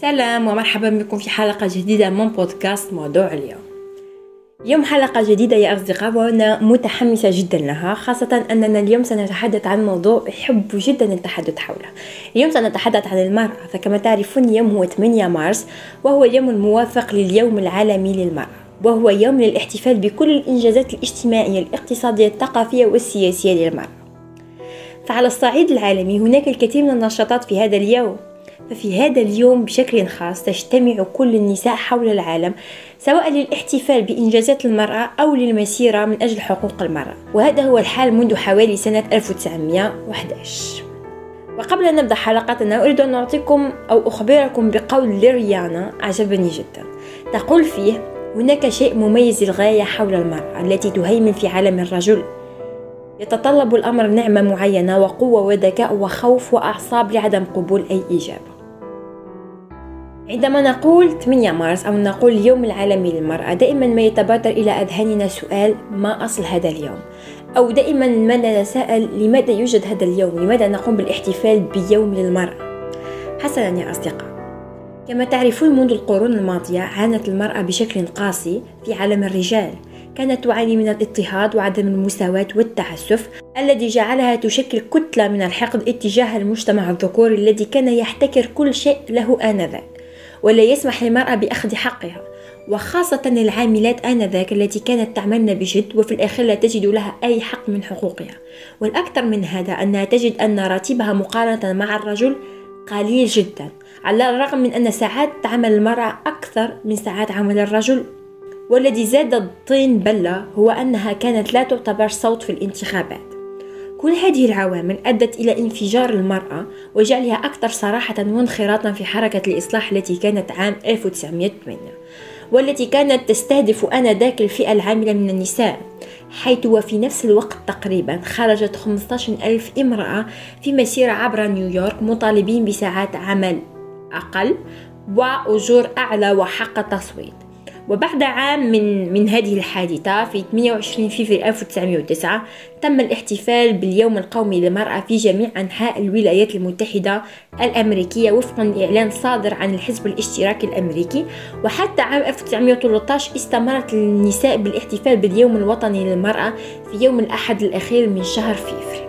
سلام ومرحبا بكم في حلقة جديدة من بودكاست موضوع اليوم. اليوم حلقة جديدة يا أصدقاء وأنا متحمسة جدا لها خاصة أننا اليوم سنتحدث عن موضوع أحب جدا التحدث حوله. اليوم سنتحدث عن المرأة فكما تعرفون اليوم هو 8 مارس وهو اليوم الموافق لليوم العالمي للمرأة وهو يوم للاحتفال بكل الإنجازات الاجتماعية الاقتصادية الثقافية والسياسية للمرأة. فعلى الصعيد العالمي هناك الكثير من النشاطات في هذا اليوم. ففي هذا اليوم بشكل خاص تجتمع كل النساء حول العالم سواء للاحتفال بإنجازات المرأة أو للمسيرة من أجل حقوق المرأة. وهذا هو الحال منذ حوالي سنة 1911 وقبل أن نبدأ حلقتنا أريد أن أعطيكم أو أخبركم بقول لريانا أعجبني جدا. تقول فيه هناك شيء مميز للغاية حول المرأة التي تهيمن في عالم الرجل. يتطلب الأمر نعمة معينة وقوة وذكاء وخوف وأعصاب لعدم قبول أي إجابة. عندما نقول 8 مارس أو نقول اليوم العالمي للمرأة دائما ما يتبادر إلى أذهاننا سؤال ما أصل هذا اليوم؟ أو دائما ما نتساءل لماذا يوجد هذا اليوم؟ لماذا نقوم بالاحتفال بيوم للمرأة؟ حسنا يا أصدقاء. كما تعرفون منذ القرون الماضية عانت المرأة بشكل قاسي في عالم الرجال. كانت تعاني من الاضطهاد وعدم المساواة والتعسف الذي جعلها تشكل كتلة من الحقد اتجاه المجتمع الذكوري الذي كان يحتكر كل شيء له آنذاك. ولا يسمح للمرأة بأخذ حقها. وخاصة العاملات آنذاك التي كانت تعملن بجد وفي الأخير لا تجد لها أي حق من حقوقها. والأكثر من هذا أنها تجد أن راتبها مقارنة مع الرجل قليل جدا على الرغم من أن ساعات عمل المرأة أكثر من ساعات عمل الرجل. والذي زاد الطين بلة هو أنها كانت لا تعتبر صوت في الانتخابات. كل هذه العوامل أدت إلى انفجار المرأة وجعلها أكثر صراحة وانخراطا في حركة الإصلاح التي كانت عام 1908 والتي كانت تستهدف آنذاك الفئة العاملة من النساء حيث وفي نفس الوقت تقريبا خرجت 15 ألف امرأة في مسيرة عبر نيويورك مطالبين بساعات عمل أقل وأجور أعلى وحق تصويت وبعد عام من من هذه الحادثة في 28 فبراير 1909 تم الاحتفال باليوم القومي للمرأة في جميع أنحاء الولايات المتحدة الأمريكية وفقا لإعلان صادر عن الحزب الاشتراكي الأمريكي. وحتى عام 1913 استمرت النساء بالاحتفال باليوم الوطني للمرأة في يوم الأحد الأخير من شهر فيفر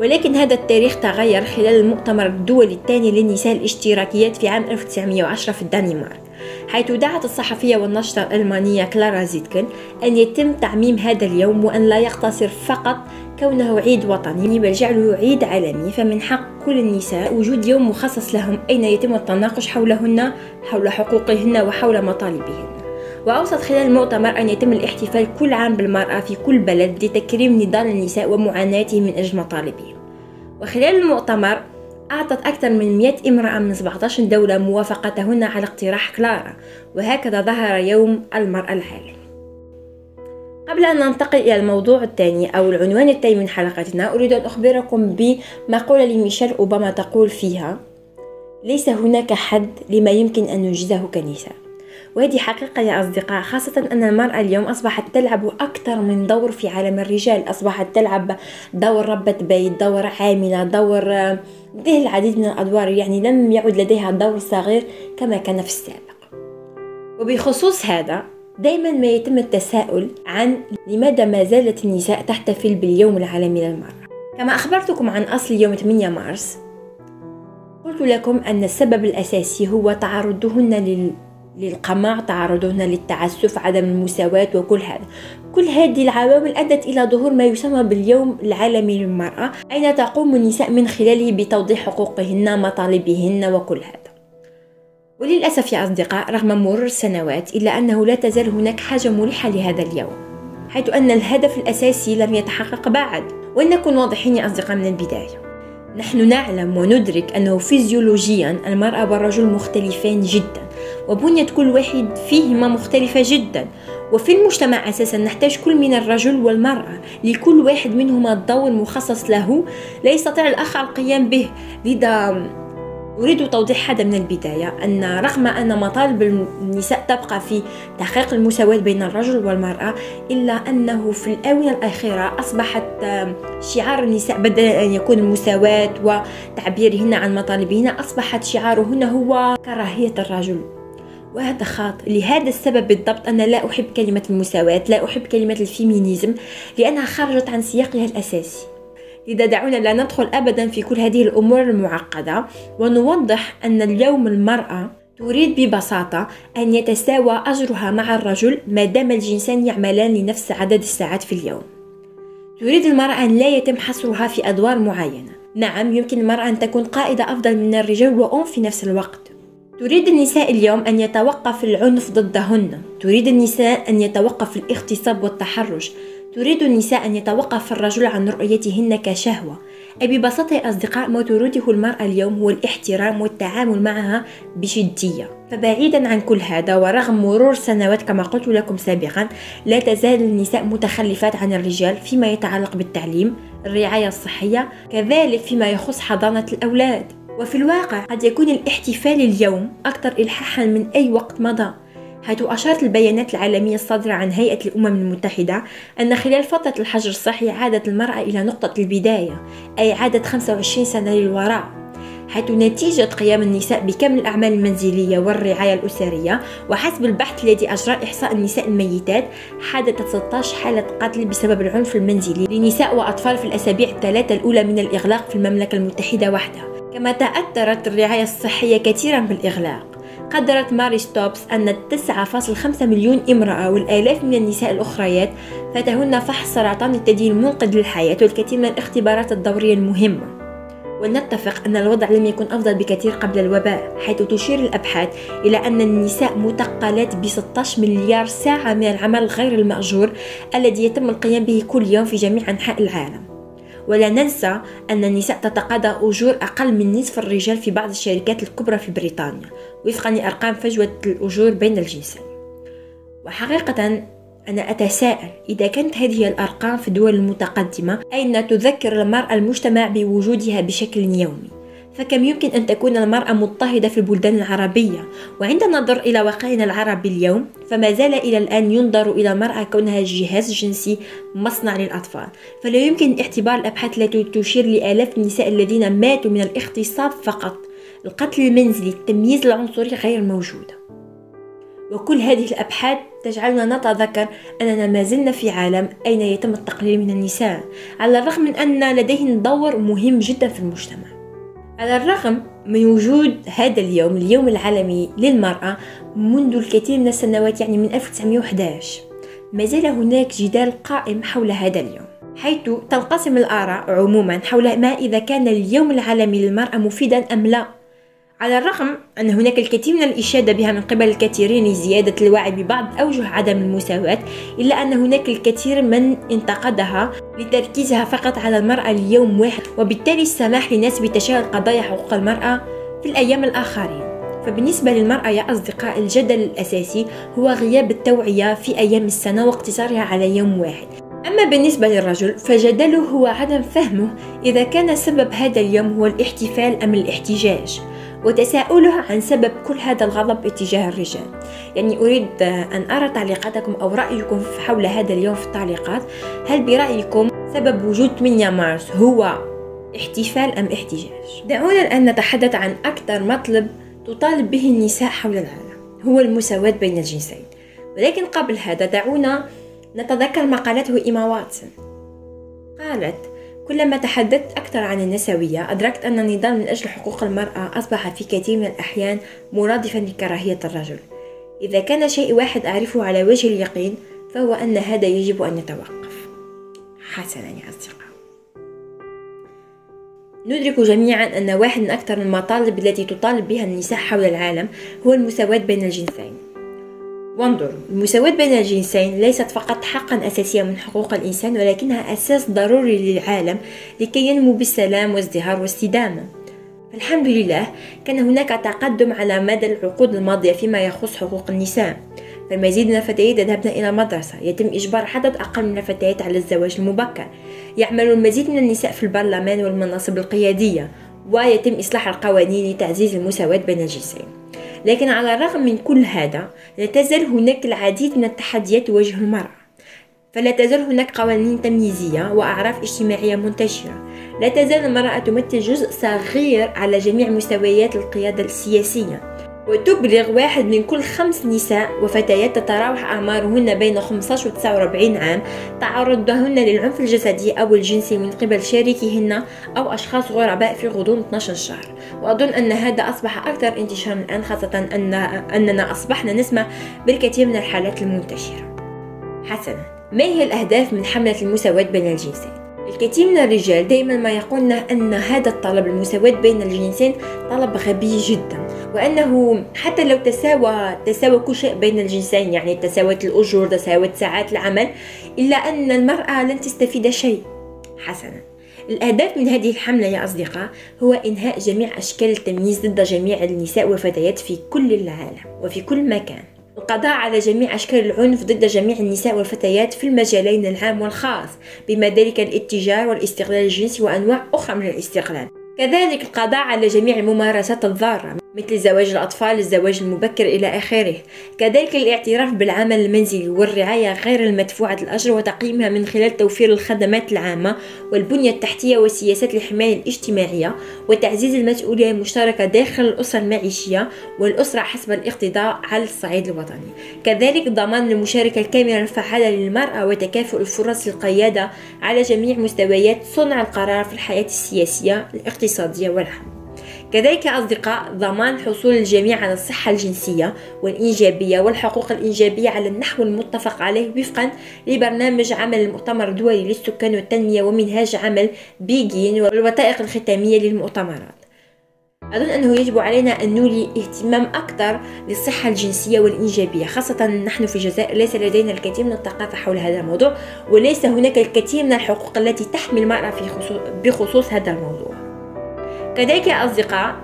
ولكن هذا التاريخ تغير خلال المؤتمر الدولي الثاني للنساء الاشتراكيات في عام 1910 في الدنمارك. حيث دعت الصحفية والناشطة الألمانية كلارا زيتكن أن يتم تعميم هذا اليوم وأن لا يقتصر فقط كونه عيد وطني بل جعله عيد عالمي. فمن حق كل النساء وجود يوم مخصص لهم أين يتم التناقش حولهن حول حقوقهن وحول مطالبهن. وأوصت خلال المؤتمر أن يتم الاحتفال كل عام بالمرأة في كل بلد لتكريم نضال النساء ومعاناتهم من أجل مطالبهم. وخلال المؤتمر أعطت أكثر من 100 امرأة من 17 دولة موافقتهن على اقتراح كلارا وهكذا ظهر يوم المرأة العالمي قبل أن ننتقل إلى الموضوع الثاني أو العنوان الثاني من حلقتنا أريد أن أخبركم بمقولة لميشيل أوباما تقول فيها ليس هناك حد لما يمكن أن ننجزه كنساء وهذه حقيقة يا أصدقاء خاصة أن المرأة اليوم أصبحت تلعب أكثر من دور في عالم الرجال أصبحت تلعب دور ربة بيت دور عاملة دور لديها العديد من الأدوار يعني لم يعد لديها دور صغير كما كان في السابق. وبخصوص هذا دائما ما يتم التساؤل عن لماذا ما زالت النساء تحتفل باليوم العالمي للمرأة. كما أخبرتكم عن أصل يوم 8 مارس قلت لكم أن السبب الأساسي هو تعرضهن لل للقمع تعرضهن للتعسف عدم المساواة وكل هذا. كل هذه العوامل أدت إلى ظهور ما يسمى باليوم العالمي للمرأة أين تقوم النساء من خلاله بتوضيح حقوقهن مطالبهن وكل هذا. وللأسف يا أصدقاء رغم مرور السنوات إلا أنه لا تزال هناك حاجة ملحة لهذا اليوم حيث أن الهدف الأساسي لم يتحقق بعد. ولنكن واضحين يا أصدقاء من البداية. نحن نعلم وندرك أنه فيزيولوجيا المرأة والرجل مختلفان جدا. وبنية كل واحد فيهما مختلفة جدا. وفي المجتمع أساسا نحتاج كل من الرجل والمرأة لكل واحد منهما الدور مخصص له. لا يستطيع الآخر القيام به لذا أريد توضيح هذا من البداية. أن رغم أن مطالب النساء تبقى في تحقيق المساواة بين الرجل والمرأة إلا أنه في الآونة الأخيرة أصبحت شعار النساء بدل أن يكون المساواة وتعبيرهن عن مطالبهن أصبحت شعارهن هو كراهية الرجل. وهذا خاطئ. لهذا السبب بالضبط أنا لا أحب كلمة المساواة لا أحب كلمة الفيمينيزم لأنها خرجت عن سياقها الأساسي. لذا دعونا لا ندخل أبدا في كل هذه الأمور المعقدة ونوضح أن اليوم المرأة تريد ببساطة أن يتساوى أجرها مع الرجل ما دام الجنسان يعملان لنفس عدد الساعات في اليوم. تريد المرأة أن لا يتم حصرها في أدوار معينة. نعم يمكن المرأة أن تكون قائدة أفضل من الرجال وأم في نفس الوقت. تريد النساء اليوم أن يتوقف العنف ضدهن. تريد النساء أن يتوقف الاغتصاب والتحرش. تريد النساء أن يتوقف الرجل عن رؤيتهن كشهوة. أي ببساطة يا أصدقاء ما تريده المرأة اليوم هو الاحترام والتعامل معها بجدية فبعيدا عن كل هذا ورغم مرور سنوات كما قلت لكم سابقا لا تزال النساء متخلفات عن الرجال فيما يتعلق بالتعليم الرعاية الصحية كذلك فيما يخص حضانة الأولاد. وفي الواقع قد يكون الاحتفال اليوم أكثر إلحاحا من أي وقت مضى حيث أشارت البيانات العالمية الصادرة عن هيئة الأمم المتحدة أن خلال فترة الحجر الصحي عادت المرأة إلى نقطة البداية أي عادت 25 سنة للوراء حيث نتيجة قيام النساء بكامل الأعمال المنزلية والرعاية الأسرية وحسب البحث الذي أجرى إحصاء النساء الميتات حدثت 16 حالة قتل بسبب العنف المنزلي لنساء وأطفال في الأسابيع الثلاثة الأولى من الإغلاق في المملكة المتحدة وحدها. كما تأثرت الرعاية الصحية كثيرا بالإغلاق. قدرت ماري ستوبس أن 9.5 مليون امرأة والآلاف من النساء الأخريات فاتهن فحص سرطان الثدي المنقذ للحياة والكثير من الاختبارات الدورية المهمة. ولنتفق أن الوضع لم يكن أفضل بكثير قبل الوباء حيث تشير الأبحاث إلى أن النساء مثقلات ب 16 مليار ساعة من العمل غير المأجور الذي يتم القيام به كل يوم في جميع أنحاء العالم. ولا ننسى أن النساء تتقاضى أجور أقل من نصف الرجال في بعض الشركات الكبرى في بريطانيا وفقا لأرقام فجوة الأجور بين الجنسين. وحقيقة أنا أتساءل إذا كانت هذه الأرقام في الدول المتقدمة أين تذكر المرأة المجتمع بوجودها بشكل يومي؟ فكم يمكن أن تكون المرأة مضطهدة في البلدان العربية؟ وعندما ننظر إلى واقعنا العربي اليوم فما زال إلى الآن ينظر إلى المرأة كونها جهاز جنسي مصنع للأطفال. فلا يمكن اعتبار الأبحاث التي تشير لآلاف النساء الذين ماتوا من الاغتصاب فقط. القتل المنزلي التمييز العنصري غير موجودة وكل هذه الأبحاث تجعلنا نتذكر أننا ما زلنا في عالم أين يتم التقليل من النساء على الرغم من أن لديهن دور مهم جدا في المجتمع. على الرغم من وجود هذا اليوم اليوم العالمي للمرأة منذ الكثير من السنوات يعني من 1911 ما زال هناك جدال قائم حول هذا اليوم. حيث تنقسم الآراء عموما حول ما إذا كان اليوم العالمي للمرأة مفيدا أم لا. على الرغم أن هناك الكثير من الإشادة بها من قبل الكثيرين لزيادة الوعي ببعض أوجه عدم المساواة إلا أن هناك الكثير من انتقدها لتركيزها فقط على المرأة ليوم واحد وبالتالي السماح للناس بتشاؤم قضايا حقوق المرأة في الأيام الآخرين. فبالنسبة للمرأة يا أصدقاء الجدل الأساسي هو غياب التوعية في أيام السنة واقتصارها على يوم واحد. أما بالنسبة للرجل فجدله هو عدم فهمه إذا كان سبب هذا اليوم هو الاحتفال أم الاحتجاج. وتساؤله عن سبب كل هذا الغضب اتجاه الرجال. يعني أريد أن أرى تعليقاتكم أو رأيكم حول هذا اليوم في التعليقات. هل برأيكم سبب وجود 8 مارس هو احتفال أم احتجاج؟ دعونا الآن نتحدث عن أكثر مطلب تطالب به النساء حول العالم. هو المساواة بين الجنسين. ولكن قبل هذا دعونا نتذكر ما قالته إيما واتسون. قالت كلما تحدثت أكثر عن النسوية أدركت أن النضال من أجل حقوق المرأة أصبح في كثير من الأحيان مرادفا لكراهية الرجل. إذا كان شيء واحد أعرفه على وجه اليقين فهو أن هذا يجب أن يتوقف. حسنا يا أصدقاء. ندرك جميعا أن واحد من أكثر المطالب التي تطالب بها النساء حول العالم هو المساواة بين الجنسين. وانظروا المساواة بين الجنسين ليست فقط حقا أساسيا من حقوق الإنسان ولكنها أساس ضروري للعالم لكي ينمو بالسلام وازدهار واستدامة الحمد لله كان هناك تقدم على مدى العقود الماضية فيما يخص حقوق النساء. فالمزيد من الفتيات يذهبن إلى المدرسة. يتم إجبار عدد أقل من الفتيات على الزواج المبكر. يعمل المزيد من النساء في البرلمان والمناصب القيادية ويتم إصلاح القوانين لتعزيز المساواة بين الجنسين. لكن على الرغم من كل هذا لا تزال هناك العديد من التحديات تواجه المرأة. فلا تزال هناك قوانين تمييزية وأعراف اجتماعية منتشرة. لا تزال المرأة تمثل جزء صغير على جميع مستويات القيادة السياسية. وتبلغ واحد من كل خمس نساء وفتيات تتراوح أعمارهن بين 15 و 49 عام تعرضهن للعنف الجسدي أو الجنسي من قبل شريكهن أو أشخاص غرباء في غضون 12 شهر وأظن أن هذا أصبح أكثر انتشارا الآن خاصة أن أننا أصبحنا نسمع بالكثير من الحالات المنتشرة حسنا ما هي الأهداف من حملة المساواة بين الجنسين؟ الكثير من الرجال دائما ما يقولون أن هذا الطلب المساواة بين الجنسين طلب غبي جدا وأنه حتى لو تساوى تساوى كل شيء بين الجنسين يعني تساوت الأجور تساوت ساعات العمل إلا أن المرأة لن تستفيد شيء. حسنا. الأهداف من هذه الحملة يا أصدقاء هو إنهاء جميع أشكال التمييز ضد جميع النساء والفتيات في كل العالم وفي كل مكان. القضاء على جميع أشكال العنف ضد جميع النساء والفتيات في المجالين العام والخاص بما ذلك الاتجار والاستغلال الجنسي وأنواع أخرى من الاستغلال. كذلك القضاء على جميع الممارسات الضارة. مثل زواج الأطفال الزواج المبكر إلى آخره. كذلك الاعتراف بالعمل المنزلي والرعاية غير المدفوعة الأجر وتقييمها من خلال توفير الخدمات العامة والبنية التحتية والسياسات الحماية الاجتماعية وتعزيز المسؤولية المشتركة داخل الأسرة المعيشية والأسرة حسب الاقتضاء على الصعيد الوطني. كذلك ضمان المشاركة الكاملة الفعالة للمرأة وتكافؤ الفرص للقيادة على جميع مستويات صنع القرار في الحياة السياسية الاقتصادية والعامة كذلك أصدقاء ضمان حصول الجميع على الصحة الجنسية والإنجابية والحقوق الإنجابية على النحو المتفق عليه وفقا لبرنامج عمل المؤتمر الدولي للسكان والتنمية ومنهاج عمل بيجين والوثائق الختامية للمؤتمرات. أظن أنه يجب علينا أن نولي اهتمام أكثر للصحة الجنسية والإنجابية خاصة نحن في الجزائر ليس لدينا الكثير من الثقافة حول هذا الموضوع وليس هناك الكثير من الحقوق التي تحمي المرأة في خصوص بخصوص هذا الموضوع. كذلك يا أصدقاء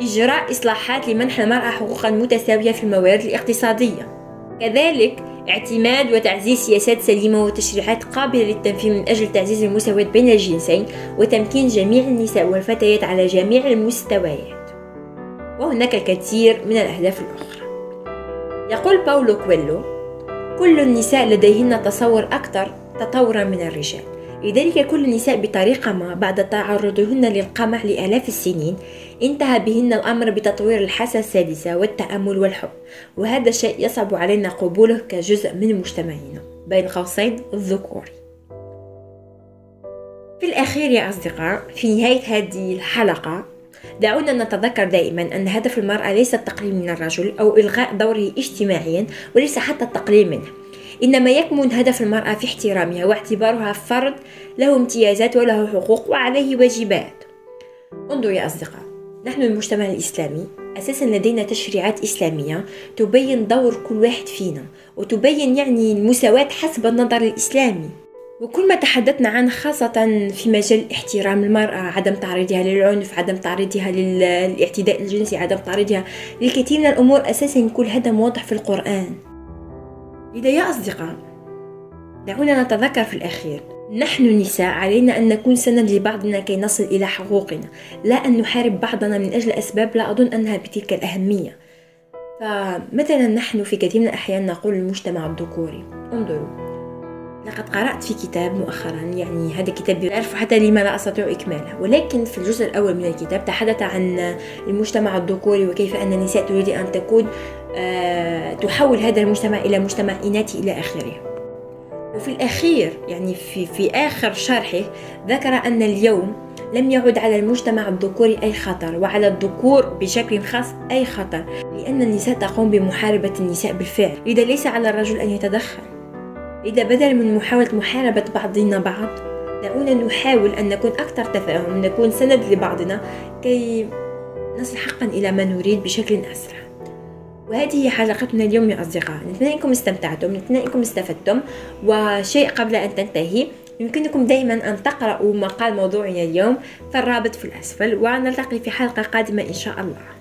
إجراء إصلاحات لمنح المرأة حقوقا متساوية في الموارد الاقتصادية. كذلك اعتماد وتعزيز سياسات سليمة وتشريعات قابلة للتنفيذ من أجل تعزيز المساواة بين الجنسين وتمكين جميع النساء والفتيات على جميع المستويات. وهناك الكثير من الأهداف الأخرى. يقول باولو كويلو كل النساء لديهن تصور أكثر تطورا من الرجال. لذلك كل النساء بطريقة ما بعد تعرضهن للقمع لآلاف السنين انتهى بهن الأمر بتطوير الحاسة السادسة والتأمل والحب وهذا الشيء يصعب علينا قبوله كجزء من مجتمعنا. بين قوسين الذكوري في الأخير يا أصدقاء في نهاية هذه الحلقة دعونا نتذكر دائما أن هدف المرأة ليس التقليل من الرجل أو إلغاء دوره اجتماعيا وليس حتى التقليل منه. إنما يكمن هدف المرأة في احترامها واعتبارها فرد له امتيازات وله حقوق وعليه واجبات. انظروا يا أصدقاء نحن المجتمع الإسلامي أساسا لدينا تشريعات إسلامية تبين دور كل واحد فينا وتبين يعني المساواة حسب النظر الإسلامي. وكل ما تحدثنا عنه خاصة في مجال احترام المرأة عدم تعريضها للعنف عدم تعريضها للاعتداء الجنسي عدم تعريضها للكثير من الأمور أساسا كل هذا موضح في القرآن. يا أصدقاء دعونا نتذكر في الأخير نحن نساء علينا أن نكون سند لبعضنا كي نصل إلى حقوقنا. لا أن نحارب بعضنا من أجل أسباب لا أظن أنها بتلك الأهمية. فمثلا نحن في كثير من الأحيان نقول المجتمع الذكوري انظروا. لقد قرأت في كتاب مؤخرا يعني هذا الكتاب يعرف حتى لما لا أستطيع إكماله. ولكن في الجزء الأول من الكتاب تحدث عن المجتمع الذكوري وكيف أن النساء تريد أن تكون آه، تحول هذا المجتمع إلى مجتمع إناثي إلى آخره. وفي الأخير يعني في, في آخر شرحه ذكر أن اليوم لم يعد على المجتمع الذكوري أي خطر وعلى الذكور بشكل خاص أي خطر لأن النساء تقوم بمحاربة النساء بالفعل. لذا ليس على الرجل أن يتدخل. إذا بدل من محاولة محاربة بعضنا بعض دعونا نحاول أن نكون أكثر تفاهم نكون سند لبعضنا كي نصل حقا إلى ما نريد بشكل أسرع. وهذه هي حلقتنا اليوم يا أصدقاء. نتمنى أنكم استمتعتم نتمنى أنكم استفدتم. وشيء قبل أن تنتهي يمكنكم دائما أن تقرأوا مقال موضوعنا اليوم فالرابط في الأسفل ونلتقي في حلقة قادمة إن شاء الله.